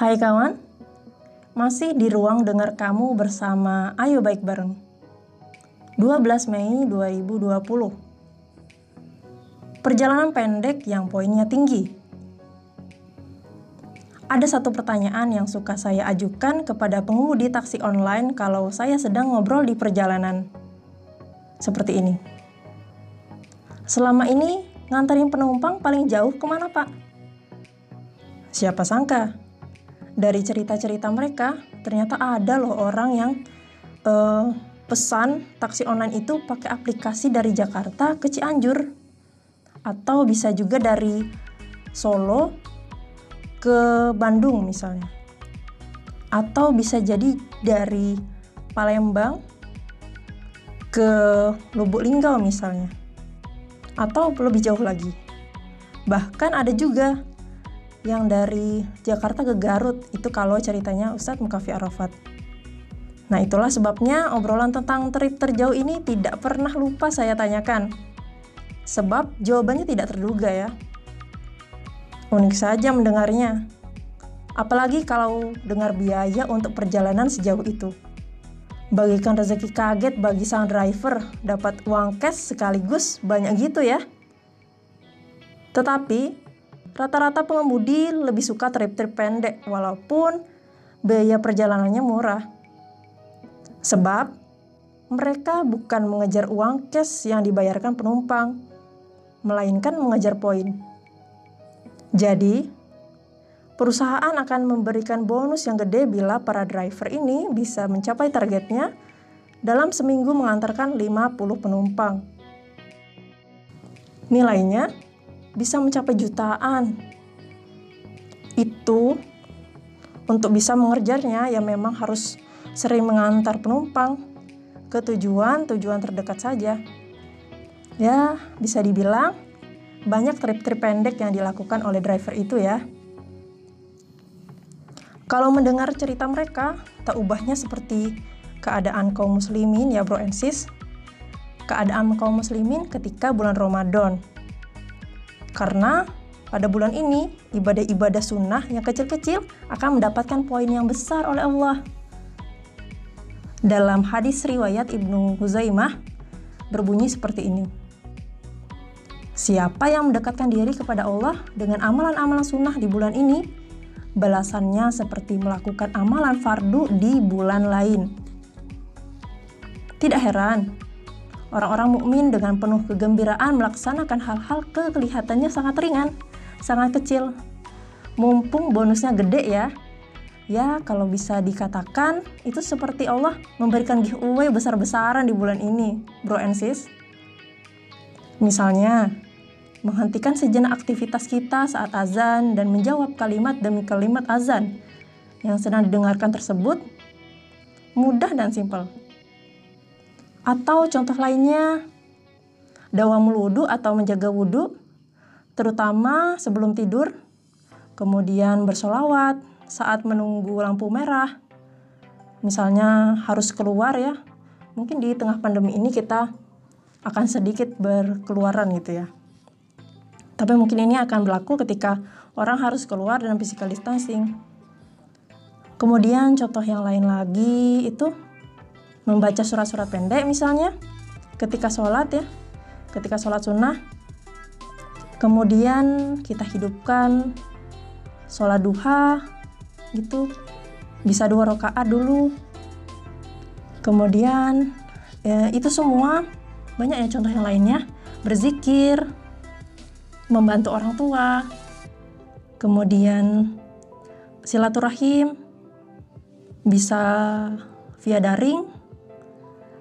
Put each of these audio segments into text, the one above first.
Hai kawan, masih di ruang dengar kamu bersama Ayo Baik Bareng. 12 Mei 2020. Perjalanan pendek yang poinnya tinggi. Ada satu pertanyaan yang suka saya ajukan kepada pengemudi taksi online kalau saya sedang ngobrol di perjalanan. Seperti ini. Selama ini nganterin penumpang paling jauh ke mana pak? Siapa sangka dari cerita-cerita mereka, ternyata ada loh orang yang uh, pesan taksi online itu pakai aplikasi dari Jakarta ke Cianjur. Atau bisa juga dari Solo ke Bandung misalnya. Atau bisa jadi dari Palembang ke Lubuk Linggau misalnya. Atau lebih jauh lagi. Bahkan ada juga yang dari Jakarta ke Garut itu kalau ceritanya Ustadz Mukafi Arafat. Nah itulah sebabnya obrolan tentang trip terjauh ini tidak pernah lupa saya tanyakan. Sebab jawabannya tidak terduga ya. Unik saja mendengarnya. Apalagi kalau dengar biaya untuk perjalanan sejauh itu. Bagikan rezeki kaget bagi sang driver, dapat uang cash sekaligus banyak gitu ya. Tetapi Rata-rata pengemudi lebih suka trip-trip pendek walaupun biaya perjalanannya murah. Sebab mereka bukan mengejar uang cash yang dibayarkan penumpang, melainkan mengejar poin. Jadi, perusahaan akan memberikan bonus yang gede bila para driver ini bisa mencapai targetnya dalam seminggu mengantarkan 50 penumpang. Nilainya bisa mencapai jutaan. Itu untuk bisa mengerjarnya ya memang harus sering mengantar penumpang ke tujuan-tujuan terdekat saja. Ya, bisa dibilang banyak trip-trip pendek yang dilakukan oleh driver itu ya. Kalau mendengar cerita mereka, tak ubahnya seperti keadaan kaum muslimin ya bro and sis. Keadaan kaum muslimin ketika bulan Ramadan karena pada bulan ini, ibadah-ibadah sunnah yang kecil-kecil akan mendapatkan poin yang besar oleh Allah. Dalam hadis riwayat Ibnu Huzaimah, berbunyi seperti ini. Siapa yang mendekatkan diri kepada Allah dengan amalan-amalan sunnah di bulan ini, balasannya seperti melakukan amalan fardu di bulan lain. Tidak heran Orang-orang mukmin dengan penuh kegembiraan melaksanakan hal-hal kelihatannya sangat ringan, sangat kecil. Mumpung bonusnya gede ya. Ya, kalau bisa dikatakan itu seperti Allah memberikan giveaway besar-besaran di bulan ini, bro and sis. Misalnya, menghentikan sejenak aktivitas kita saat azan dan menjawab kalimat demi kalimat azan yang sedang didengarkan tersebut mudah dan simpel. Atau contoh lainnya, dawamul wudhu atau menjaga wudhu, terutama sebelum tidur, kemudian bersolawat saat menunggu lampu merah, misalnya harus keluar ya, mungkin di tengah pandemi ini kita akan sedikit berkeluaran gitu ya. Tapi mungkin ini akan berlaku ketika orang harus keluar dalam physical distancing. Kemudian contoh yang lain lagi itu membaca surat-surat pendek misalnya ketika sholat ya ketika sholat sunnah kemudian kita hidupkan sholat duha gitu. Bisa dua rakaat dulu. Kemudian ya, itu semua banyak ya contoh yang lainnya. Berzikir membantu orang tua. Kemudian silaturahim bisa via daring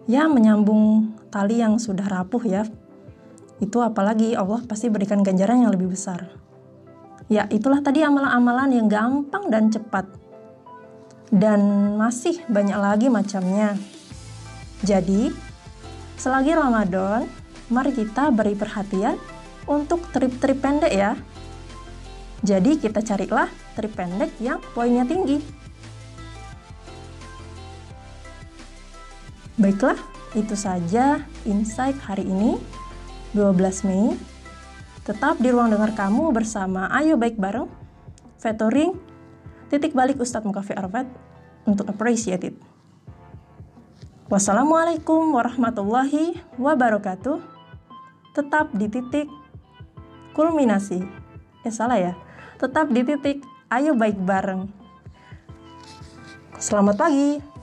ya menyambung tali yang sudah rapuh ya. Itu apalagi Allah pasti berikan ganjaran yang lebih besar. Ya, itulah tadi amalan-amalan yang gampang dan cepat. Dan masih banyak lagi macamnya. Jadi, selagi Ramadan, mari kita beri perhatian untuk trip-trip pendek ya. Jadi kita carilah trip pendek yang poinnya tinggi. Baiklah, itu saja insight hari ini, 12 Mei. Tetap di ruang dengar kamu bersama Ayo Baik Bareng, Fetoring, Titik balik Ustadz Mukafi Arfat untuk appreciate it. Wassalamualaikum warahmatullahi wabarakatuh. Tetap di titik kulminasi. Eh salah ya. Tetap di titik ayo baik bareng. Selamat pagi.